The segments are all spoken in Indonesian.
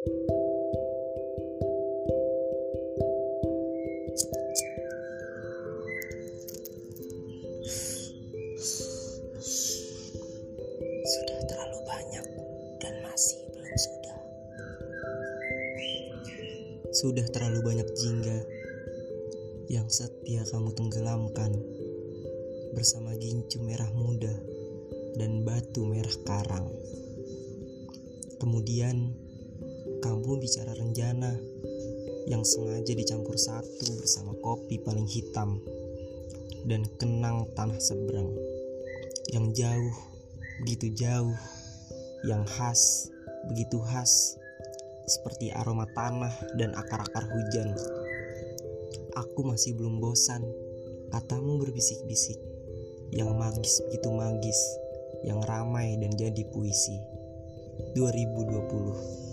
Sudah terlalu banyak dan masih belum sudah. Terlalu banyak jingga yang setia kamu tenggelamkan bersama gincu merah muda dan batu merah karang. Kemudian kamu bicara renjana yang sengaja dicampur satu bersama kopi paling hitam dan kenang tanah seberang yang jauh begitu jauh yang khas begitu khas seperti aroma tanah dan akar-akar hujan. Aku masih belum bosan katamu berbisik-bisik yang magis begitu magis yang ramai dan jadi puisi. 2020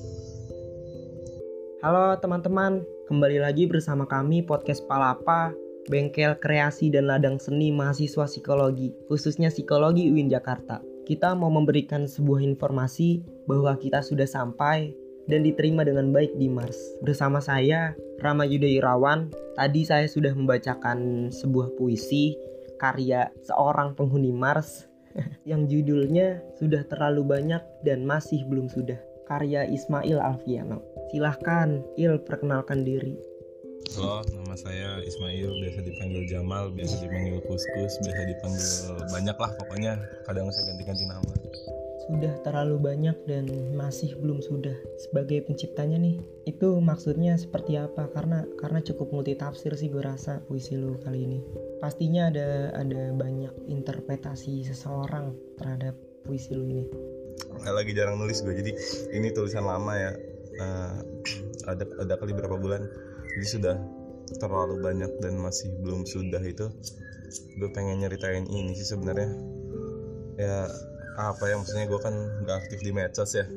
Halo teman-teman, kembali lagi bersama kami podcast Palapa, bengkel kreasi dan ladang seni mahasiswa psikologi, khususnya psikologi UIN Jakarta. Kita mau memberikan sebuah informasi bahwa kita sudah sampai dan diterima dengan baik di Mars. Bersama saya, Rama Yuda Irawan, tadi saya sudah membacakan sebuah puisi karya seorang penghuni Mars yang judulnya sudah terlalu banyak dan masih belum sudah karya Ismail Alfiano. Silahkan, Il, perkenalkan diri. Halo, nama saya Ismail, biasa dipanggil Jamal, biasa dipanggil Kuskus, biasa dipanggil banyak lah pokoknya. Kadang saya ganti-ganti nama. Sudah terlalu banyak dan masih belum sudah. Sebagai penciptanya nih, itu maksudnya seperti apa? Karena karena cukup multitafsir sih gue rasa puisi lu kali ini. Pastinya ada ada banyak interpretasi seseorang terhadap puisi lu ini. Saya lagi jarang nulis gue, jadi ini tulisan lama ya. Nah, ada ada kali berapa bulan, jadi sudah terlalu banyak dan masih belum sudah itu. Gue pengen nyeritain ini sih sebenarnya. Ya apa ya maksudnya gue kan nggak aktif di medsos ya.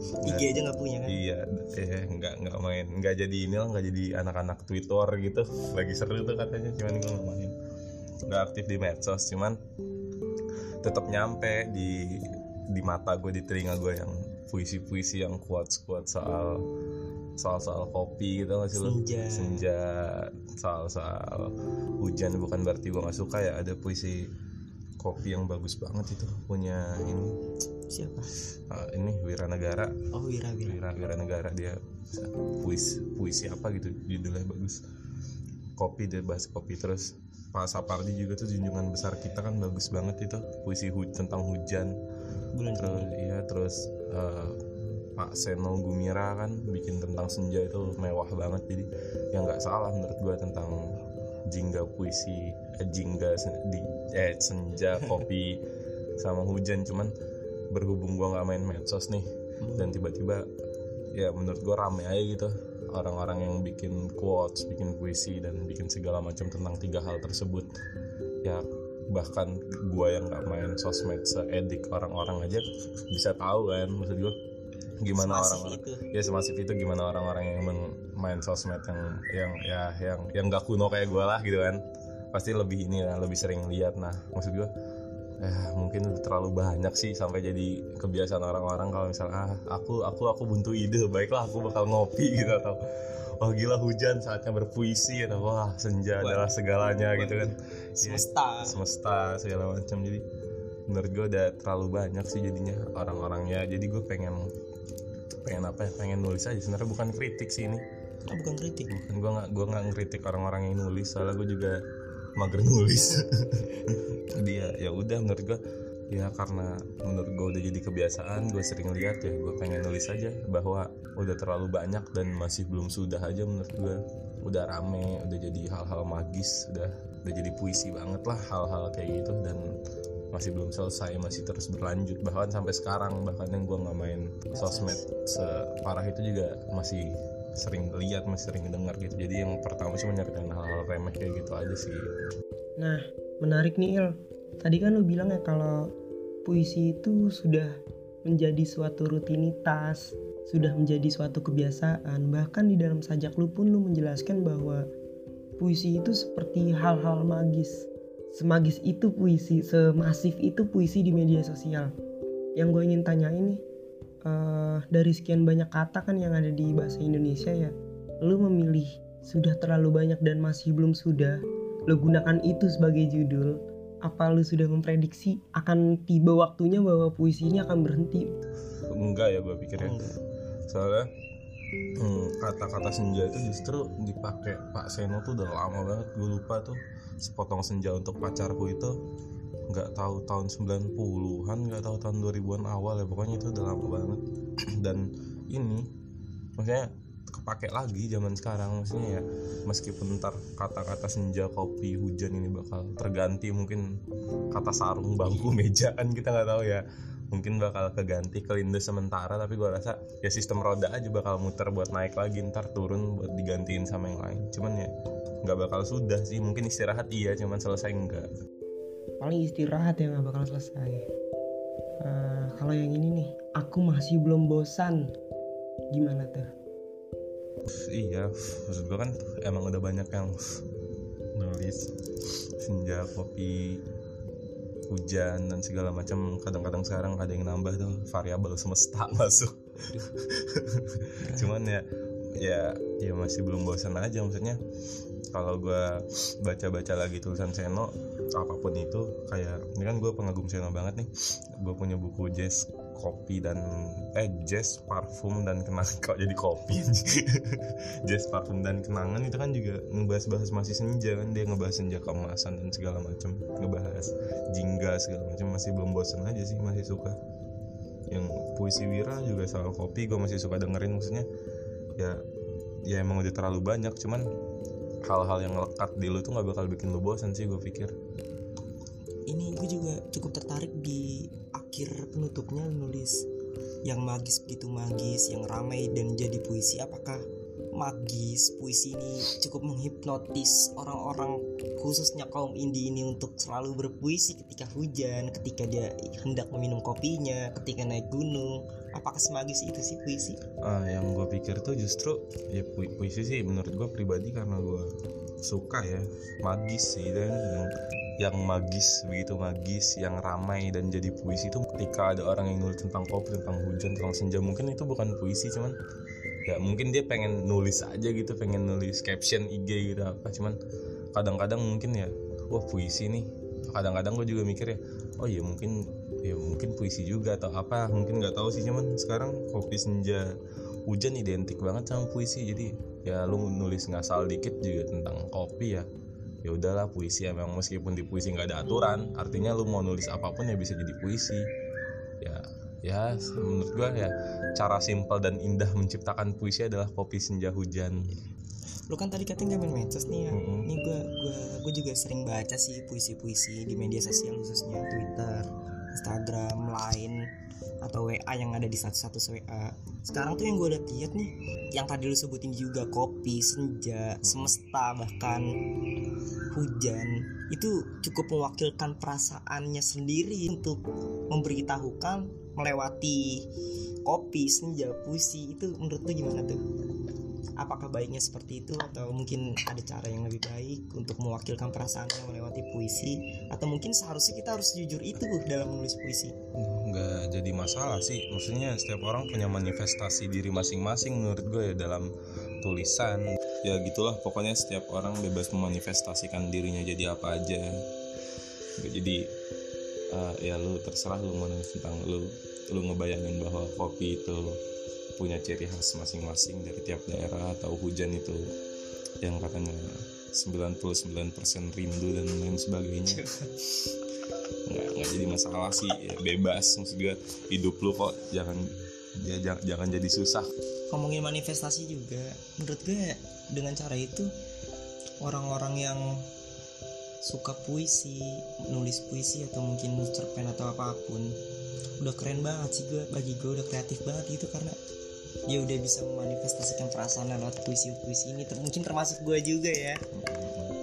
IG aja nggak punya kan? Iya, eh nggak nggak main, nggak jadi ini lah, nggak jadi anak-anak Twitter gitu. Lagi seru tuh katanya, cuman gue nggak main. Nggak aktif di medsos, cuman tetap nyampe di di mata gue, di telinga gue yang puisi-puisi yang kuat-kuat soal soal-soal kopi gitu nggak sih? Senja. Senja, soal-soal hujan bukan berarti gue nggak suka ya. Ada puisi kopi yang bagus banget itu punya ini Siapa? uh, ini Wiranegara Oh Wira Wira. Wira Wira Negara dia puisi puisi apa gitu judulnya bagus kopi dia bahas kopi terus Pak Sapardi juga tuh junjungan besar kita kan bagus banget itu puisi hu tentang hujan Bulan terus iya terus eh, Pak Seno Gumira kan bikin tentang senja itu mewah banget. Jadi yang nggak salah menurut gua tentang jingga puisi eh, jingga sen- di eh senja kopi sama hujan. Cuman berhubung gua nggak main medsos nih dan tiba-tiba ya menurut gue rame aja gitu. Orang-orang yang bikin quotes, bikin puisi dan bikin segala macam tentang tiga hal tersebut. Ya bahkan gue yang nggak main sosmed seedik orang-orang aja bisa tahu kan maksud gue gimana Semasif orang-orang itu. ya semasif itu gimana orang-orang yang main sosmed yang yang ya yang yang gak kuno kayak gue lah gitu kan pasti lebih ini lah lebih sering lihat nah maksud gue ya mungkin terlalu banyak sih sampai jadi kebiasaan orang-orang kalau misalnya ah aku aku aku buntu ide baiklah aku bakal ngopi gitu atau wah gila hujan saatnya berpuisi atau wah senja Waduh. adalah segalanya gitu kan Semesta. semesta segala macam jadi menurut gue udah terlalu banyak sih jadinya orang-orangnya jadi gue pengen pengen apa ya pengen nulis aja sebenarnya bukan kritik sih ini Oh, bukan kritik. bukan gue nggak gue nggak ngeritik orang-orang yang nulis soalnya gue juga mager nulis. Jadi ya ya udah menurut gue ya karena menurut gue udah jadi kebiasaan gue sering lihat ya gue pengen nulis aja bahwa udah terlalu banyak dan masih belum sudah aja menurut gue udah rame udah jadi hal-hal magis udah udah jadi puisi banget lah hal-hal kayak gitu dan masih belum selesai masih terus berlanjut. Bahkan sampai sekarang bahkan yang gue nggak main sosmed separah itu juga masih sering lihat masih sering dengar gitu jadi yang pertama sih menyertakan hal-hal remeh kayak gitu aja sih Nah, menarik nih Il. Tadi kan lu bilang ya kalau puisi itu sudah menjadi suatu rutinitas, sudah menjadi suatu kebiasaan. Bahkan di dalam sajak lu pun lu menjelaskan bahwa puisi itu seperti hal-hal magis. Semagis itu puisi, semasif itu puisi di media sosial. Yang gue ingin tanya ini, eh, dari sekian banyak kata kan yang ada di bahasa Indonesia ya lu memilih sudah terlalu banyak dan masih belum sudah lu gunakan itu sebagai judul apa lu sudah memprediksi akan tiba waktunya bahwa puisi ini akan berhenti? Enggak ya gue pikirnya Enggak. soalnya hmm, kata-kata senja itu justru dipakai Pak Seno tuh udah lama banget gue lupa tuh. Sepotong senja untuk pacarku itu nggak tahu tahun 90-an nggak tahu tahun 2000-an awal ya pokoknya itu udah lama banget. Dan ini maksudnya kepake lagi zaman sekarang maksudnya ya meskipun ntar kata-kata senja kopi hujan ini bakal terganti mungkin kata sarung bangku meja kan kita nggak tahu ya. Mungkin bakal keganti kelindes sementara tapi gua rasa ya sistem roda aja bakal muter buat naik lagi ntar turun buat digantiin sama yang lain. Cuman ya nggak bakal sudah sih mungkin istirahat iya cuman selesai enggak paling istirahat ya nggak bakal selesai. Eh, kalau yang ini nih aku masih belum bosan. Gimana tuh? Iya maksud gua kan emang udah banyak yang nulis senja kopi hujan dan segala macam. Kadang-kadang sekarang ada yang nambah tuh variabel semesta masuk. Cuman ya ya ya masih belum bosan aja maksudnya. Kalau gua baca-baca lagi tulisan Seno apa pun itu kayak ini kan gue pengagum Seno banget nih. Gue punya buku jazz kopi dan eh jazz parfum dan kenangan. Kok jadi kopi? Jazz parfum dan kenangan itu kan juga ngebahas-bahas masih senja kan. Dia ngebahas senja keemasan dan segala macam ngebahas jingga segala macam masih belum bosan aja sih masih suka. Yang puisi Wira juga soal kopi gue masih suka dengerin maksudnya ya ya emang udah terlalu banyak cuman hal-hal yang lekat di lu tuh nggak bakal bikin lu bosan sih gue pikir. Ini gue juga cukup tertarik di akhir penutupnya nulis yang magis begitu magis yang ramai dan jadi puisi. Apakah magis puisi ini cukup menghipnotis orang-orang khususnya kaum indie ini untuk selalu berpuisi ketika hujan ketika dia hendak meminum kopinya ketika naik gunung apakah semagis itu sih puisi? Ah, yang gue pikir tuh justru ya pu- puisi sih menurut gue pribadi karena gue suka ya magis sih. Dan yang, magis begitu magis yang ramai dan jadi puisi itu ketika ada orang yang nulis tentang kopi tentang hujan tentang senja mungkin itu bukan puisi cuman ya mungkin dia pengen nulis aja gitu pengen nulis caption IG gitu apa cuman kadang-kadang mungkin ya wah puisi nih. Kadang-kadang gue juga mikir ya oh iya mungkin ya mungkin puisi juga atau apa mungkin nggak tahu sih cuman sekarang kopi senja hujan identik banget sama puisi jadi ya lu nulis ngasal dikit juga tentang kopi ya. Ya udahlah puisi emang meskipun di puisi nggak ada aturan artinya lu mau nulis apa pun ya bisa jadi puisi. Ya ya menurut gua ya cara simpel dan indah menciptakan puisi adalah kopi senja hujan lu kan tadi katanya gak main medsos nih ya. Mm-mm. ini gue gua gue juga sering baca sih puisi-puisi di media sosial khususnya Twitter Instagram Line atau WA yang ada di status-status WA sekarang tuh yang gue udah lihat nih yang tadi lu sebutin juga kopi senja semesta bahkan hujan itu cukup mewakilkan perasaannya sendiri untuk memberitahukan melewati kopi senja puisi itu menurut lu gimana tuh apakah baiknya seperti itu atau mungkin ada cara yang lebih baik untuk mewakilkan perasaannya melewati puisi atau mungkin seharusnya kita harus jujur itu dalam menulis puisi? Nggak jadi masalah sih. Maksudnya setiap orang punya manifestasi diri masing-masing menurut gue ya dalam tulisan. Ya gitulah pokoknya setiap orang bebas memanifestasikan dirinya jadi apa aja. Jadi eh, ya lu terserah lu mau nulis tentang lu. Lu ngebayangin bahwa kopi itu punya ciri khas masing-masing dari tiap daerah atau hujan itu yang katanya 99% rindu dan lain sebagainya. Nggak nggak jadi masalah sih ya, bebas. Maksud gue hidup lu kok jangan ya jangan, jangan jadi susah. Ngomongin manifestasi juga menurut gue dengan cara itu orang-orang yang suka puisi nulis puisi atau mungkin cerpen atau apa pun udah keren banget sih gue bagi gue udah kreatif banget gitu karena dia udah bisa memanifestasikan perasaan lewat puisi-puisi ini Ter- mungkin termasuk gue juga ya.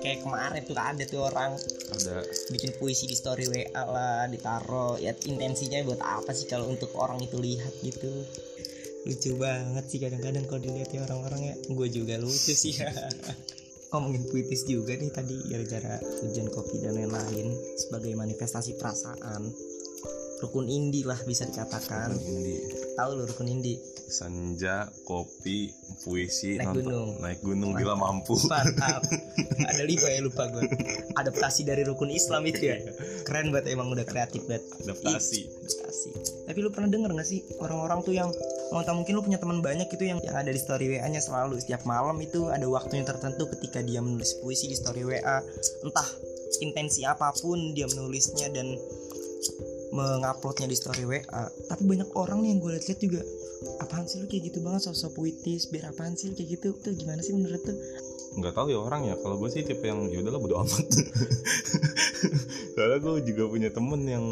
Kayak kemarin tuh ada tuh orang ada. bikin puisi di story WA lah ditaro ya intensinya buat apa sih kalau untuk orang itu lihat gitu? Lucu banget sih kadang-kadang kalau dilihat ya orang-orang ya. Gue juga lucu sih ya. Ngomongin puitis juga nih tadi gara-gara hujan kopi dan lain-lain sebagai manifestasi perasaan rukun indi lah bisa dikatakan. Tahu lu rukun indi? Senja kopi puisi Naik nonton- gunung. naik gunung bila mampu. Mantap. Ada lima ya lupa gue adaptasi dari rukun Islam itu ya. Keren banget emang udah kreatif banget. Adaptasi. Adaptasi. Tapi lu pernah denger gak sih orang-orang tuh yang mau tau mungkin lu punya teman banyak itu yang yang ada di story WA nya selalu setiap malam itu ada waktu yang tertentu ketika dia menulis puisi di story WA entah intensi apa pun dia menulisnya dan menguploadnya di story WA tapi banyak orang nih yang gue liat-liat juga apaan sih lu kayak gitu banget sosok puitis biar apaan sih lu kayak gitu? Tuh gimana sih menurut tuh? Nggak tahu ya orang ya kalau gue sih tipe yang ya udahlah bodo amat. Soalnya gue juga punya temen yang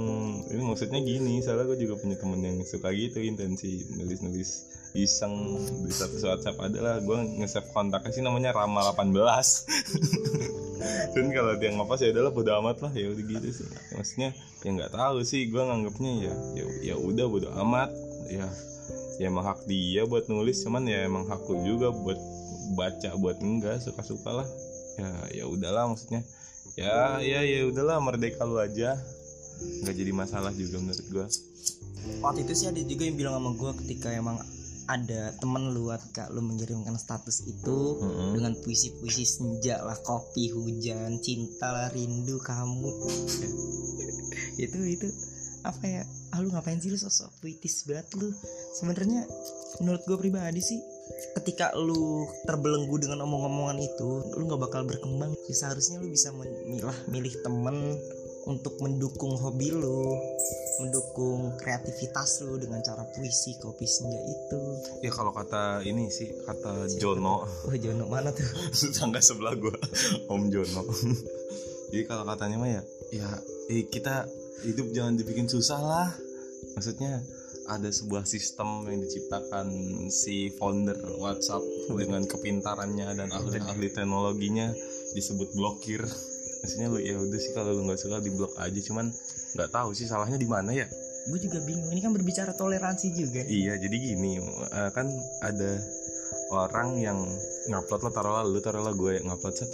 ini maksudnya gini soalnya gue juga punya temen yang suka gitu intensi nulis nulis iseng di satu WhatsApp adalah gue nge-save kontaknya sih namanya Rama 18 dan kalau dia ngepost ya udahlah bodo amat lah. Ya udah gitu sih. Maksudnya ya nggak tahu sih gue nganggapnya ya ya ya udah bodo amat. Ya ya emang hak dia buat nulis cuman ya emang hak lu juga buat baca buat enggak suka suka lah. Ya ya udahlah maksudnya. Ya ya ya udahlah merdeka lu aja. Nggak jadi masalah juga menurut gua. Waktu itu sih ada juga yang bilang sama gue ketika emang ada temen lu ketika lu mengirimkan status itu Mm-mm. dengan puisi-puisi senja lah kopi hujan cinta lah rindu kamu. Itu itu apa ya ah, lu ngapain sih lu sosok puitis banget lu? Sebenarnya menurut gue pribadi sih ketika lu terbelenggu dengan omong-omongan itu lu nggak bakal berkembang. Ya, seharusnya lu bisa memilah milih temen untuk mendukung hobi lu mendukung kreativitas lu dengan cara puisi kopi senja itu. Ya kalau kata ini sih kata Jono. Wah Jono mana tuh? Tetangga sebelah gua. Om Jono. Jadi kalau katanya mah ya ya eh, kita hidup jangan dibikin susah lah. Maksudnya ada sebuah sistem yang diciptakan si founder WhatsApp dengan kepintarannya dan ahli-ahli teknologinya disebut blokir maksudnya lu ya udah sih kalau lu nggak suka di blok aja cuman nggak tahu sih salahnya di mana ya. Gue juga bingung ini kan berbicara toleransi juga. Iya, jadi gini, eh, kan ada orang yang ngupload lo taruhlah lu taruhlah gue yang ngupload set.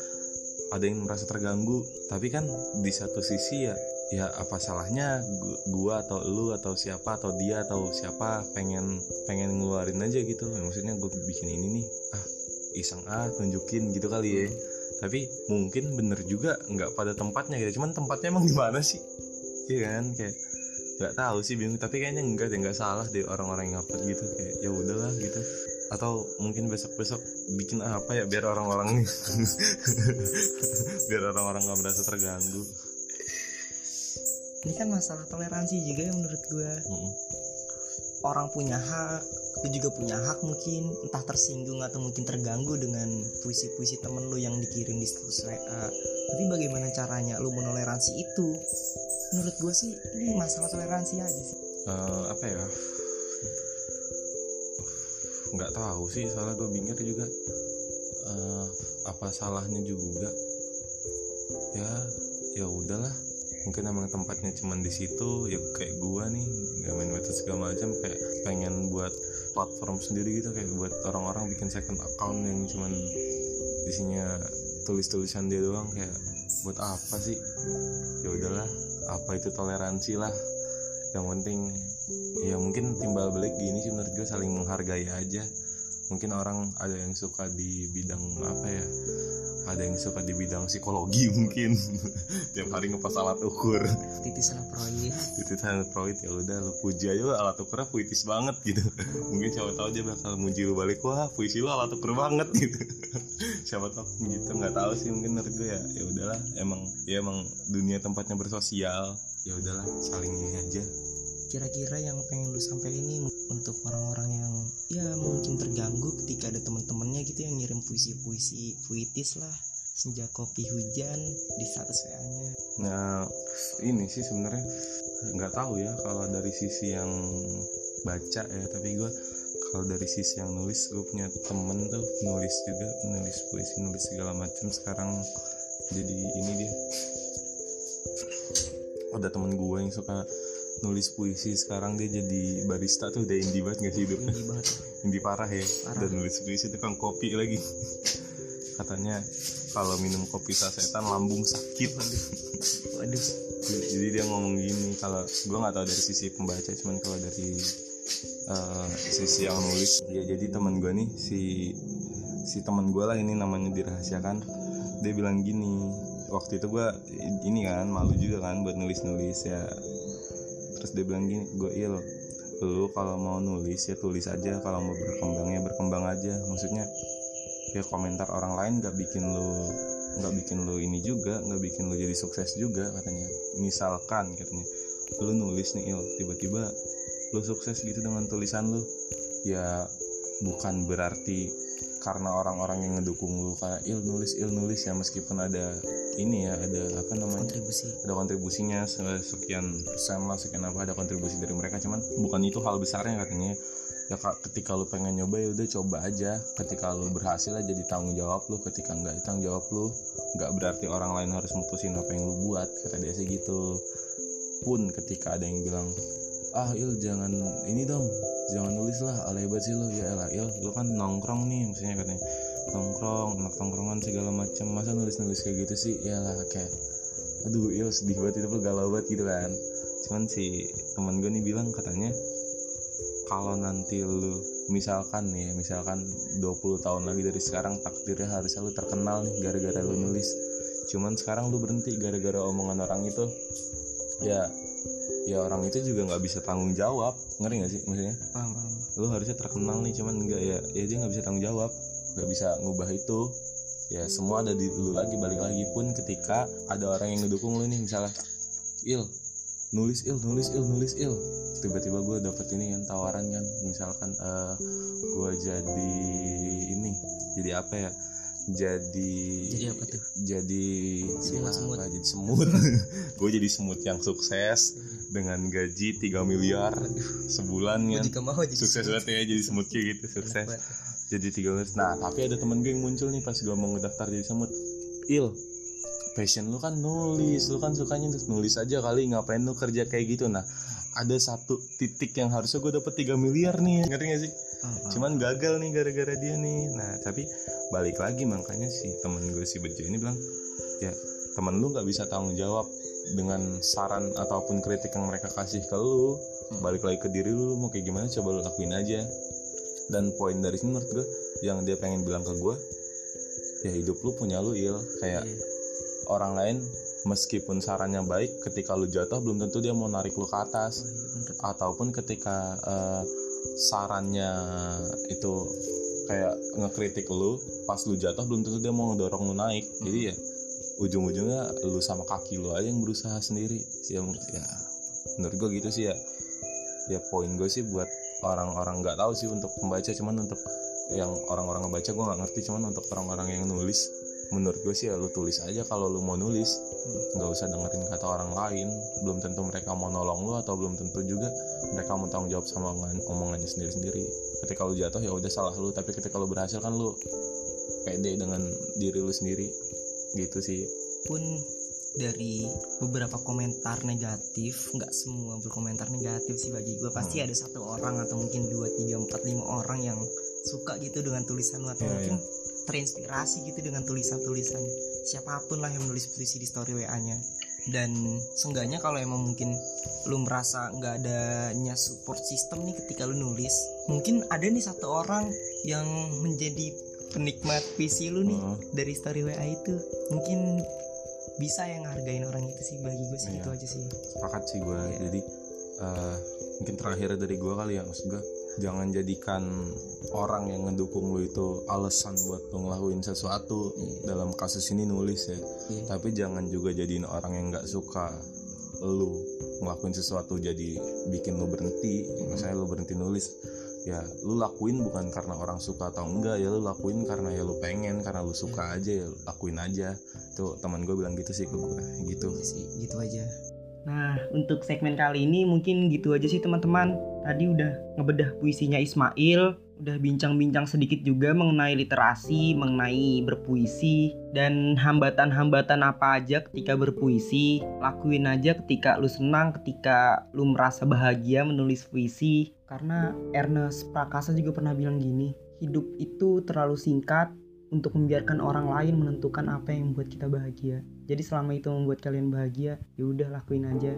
Ada yang merasa terganggu, tapi kan di satu sisi ya ya apa salahnya gu- gua atau lu atau siapa atau dia atau siapa pengen pengen ngeluarin aja gitu. Maksudnya gue bikin ini nih ah iseng ah tunjukin gitu kali ya tapi mungkin bener juga nggak pada tempatnya gitu. Cuman tempatnya emang di mana sih? Iya kan? Kayak nggak tahu sih bingung. Tapi kayaknya enggak deh nggak salah deh orang-orang yang upload gitu. Kayak ya udahlah gitu. Atau mungkin besok-besok bikin apa ya biar orang-orang biar orang-orang nggak merasa terganggu. Ini kan masalah toleransi juga ya menurut gue Mm-mm. orang punya hak lu juga punya hak mungkin entah tersinggung atau mungkin terganggu dengan puisi-puisi temen lu yang dikirim di status WA tapi bagaimana caranya lu menoleransi itu? Menurut gue sih ini masalah toleransi aja sih. Eh, apa ya? Nggak tahu sih soalnya gue bingung juga. Eh, apa salahnya juga? Ya ya udahlah. Mungkin emang tempatnya cuman di situ ya kayak gua nih nggak main metode segala macam kayak pengen buat platform sendiri gitu kayak buat orang-orang bikin second account yang cuman isinya tulis-tulisan dia doang kayak buat apa sih? Ya udahlah apa itu toleransi lah. Yang penting ya mungkin timbal balik gini sih menurut gue saling menghargai aja mungkin orang ada yang suka di bidang apa ya? Ada yang suka di bidang psikologi mungkin. Tiap hari ngepas alat ukur. Titisan proyek. Sangat proid ya udah lu puji aja lu alat ukurnya puitis banget gitu. Mungkin siapa tahu dia bakal muji lu balik wah puisi lu alat ukur banget. Gitu. Siapa tahu gitu nggak tahu sih mungkin menurut gue ya. Ya udahlah emang ya emang dunia tempatnya bersosial. Ya udahlah saling ini aja kira-kira yang pengen lu sampai ini untuk orang-orang yang ya mungkin terganggu ketika ada teman-temannya gitu yang ngirim puisi-puisi puitis lah senja kopi hujan di status WA-nya Nah, ini sih sebenarnya nggak tahu ya kalau dari sisi yang baca ya, tapi gue kalau dari sisi yang nulis gue punya temen tuh nulis juga nulis puisi nulis segala macam sekarang jadi ini dia. Ada temen gue yang suka nulis puisi sekarang dia jadi barista tuh udah indie banget gak sih hidupnya tinggi banget. Indie parah ya. Parah. dan nulis puisi tukang kopi lagi. Katanya kalau minum kopi sasetan lambung sakit. Waduh. Jadi dia ngomong gini kalau gue nggak tahu dari sisi pembaca cuman kalau dari uh, sisi yang nulis ya jadi teman gue nih si si teman gue lah ini namanya dirahasiakan. Dia bilang gini waktu itu gue ini kan malu juga kan buat nulis nulis ya terus dia bilang gini gue il lu kalau mau nulis ya tulis aja. Kalau mau berkembang ya berkembang aja. Maksudnya ya komentar orang lain gak bikin lu nggak bikin lu ini juga nggak bikin lu jadi sukses juga katanya. Misalkan katanya lu nulis nih il tiba-tiba lu sukses gitu dengan tulisan lu. Ya bukan berarti karena orang-orang yang ngedukung lu kayak il nulis il nulis ya meskipun ada ini ya ada apa namanya? Kontribusi. Ada kontribusinya sekian persen lah sekian apa ada kontribusi dari mereka cuman bukan itu hal besarnya katanya. Ya ketika lu pengen nyoba ya udah coba aja. Ketika lu berhasil aja jadi tanggung jawab lu ketika nggak tanggung jawab lu nggak berarti orang lain harus mutusin apa yang lu buat kata dia sih gitu. Pun ketika ada yang bilang ah il jangan ini dong. Jangan nulis lah. Alay banget sih lo. Ya elah il lu kan nongkrong nih maksudnya katanya. Nongkrong anak nongkrongan segala macam. Masa nulis nulis kayak gitu sih? Ya lah kayak aduh il sedih banget itu galau banget gitu kan. Cuman si teman gue nih bilang katanya kalau nanti lu misalkan nih misalkan 20 tahun lagi dari sekarang takdirnya harusnya lu terkenal nih gara-gara lu nulis. Cuman sekarang lu berhenti gara-gara omongan orang itu. Ya ya orang itu juga nggak bisa tanggung jawab. Ngeri gak sih maksudnya? Paham paham. Lu harusnya terkenal nih cuman enggak ya ya dia nggak bisa tanggung jawab. Nggak bisa ngubah itu. Ya semua ada di lu lagi balik lagi pun ketika ada orang yang ngedukung lu nih misalnya il nulis il nulis il nulis il. Tiba-tiba gue dapet ini kan tawaran kan misalkan uh, gue jadi ini jadi apa ya jadi jadi apa tuh? jadi Semut, ya, semut. apa, jadi semut. Gue jadi semut yang sukses dengan gaji 3 miliar sebulan jadi sukses banget ya jadi semut kayak gitu sukses. jadi tiga miliar. Nah tapi ada temen gue yang muncul nih pas gue mau ngedaftar jadi semut. Il passion lu kan nulis. Lu kan sukanya nulis aja kali ngapain lu kerja kayak gitu? Nah ada satu titik yang harusnya gue dapet 3 miliar nih. Ngerti gak sih cuman gagal nih gara-gara dia nih. Nah tapi balik lagi makanya si temen gue si Bejo ini bilang ya temen lu nggak bisa tanggung jawab dengan saran ataupun kritik yang mereka kasih ke lu. Balik lagi ke diri lu, lu mau kayak gimana coba lu lakuin aja. Dan poin dari sini menurut gue yang dia pengen bilang ke gue ya hidup lu punya lu il. Kayak Iya. orang lain meskipun sarannya baik ketika lu jatuh belum tentu dia mau narik lu ke atas. Oh, iya, ataupun ketika eh, sarannya itu kayak ngekritik lu pas lu jatuh belum tentu dia mau ngedorong lu naik. Jadi ya ujung-ujungnya lu sama kaki lu aja yang berusaha sendiri. Ya, ya menurut gue gitu sih ya. Ya poin gue sih buat orang-orang nggak tahu sih untuk pembaca cuman untuk yang orang-orang ngebaca gue nggak ngerti cuman untuk orang-orang yang nulis menurut gue sih ya lu tulis aja kalau lu mau nulis. Nggak usah dengerin kata orang lain. Belum tentu mereka mau nolong lu atau belum tentu juga mereka mau tanggung jawab sama omongan- omongannya sendiri-sendiri. Ketika lu jatuh ya udah salah lu. Tapi ketika lu berhasil kan lu pede dengan diri lu sendiri. Gitu sih. Pun dari beberapa komentar negatif nggak semua berkomentar negatif sih bagi gue pasti Hmm. ada satu orang atau mungkin dua tiga empat lima orang yang suka gitu dengan tulisan lu atau Iya, mungkin terinspirasi gitu dengan tulisan-tulisan siapa pun lah yang menulis puisi di story WA nya dan seenggaknya kalau emang mungkin lu merasa nggak adanya support system nih ketika lu nulis mungkin ada nih satu orang yang menjadi penikmat puisi lu nih Heeh. dari story WA itu mungkin bisa yang hargain orang itu sih bagi gue sih Iya. itu aja sih sepakat sih gue Iya. jadi eh, mungkin terakhir dari gue kali ya maksud gue jangan jadikan orang yang ngedukung lu itu alasan buat lu ngelakuin sesuatu. Iya. dalam kasus ini nulis ya. Iya. tapi jangan juga jadiin orang yang nggak suka lu ngelakuin sesuatu jadi bikin lu berhenti. Misalnya lu berhenti nulis ya lu lakuin bukan karena orang suka atau enggak ya lu lakuin karena ya lu pengen karena lu suka aja ya lakuin aja. Tuh teman gue bilang gitu sih ke gue gitu. Itu sih gitu aja Nah, untuk segmen kali ini mungkin gitu aja sih teman-teman. Tadi udah ngebedah puisinya Ismail, udah bincang-bincang sedikit juga mengenai literasi, mengenai berpuisi, dan hambatan-hambatan apa aja ketika berpuisi. Lakuin aja ketika lu senang, ketika lu merasa bahagia menulis puisi. Karena Ernest Prakasa juga pernah bilang gini, hidup itu terlalu singkat untuk membiarkan orang lain menentukan apa yang membuat kita bahagia. Jadi selama itu membuat kalian bahagia, ya udah lakuin aja.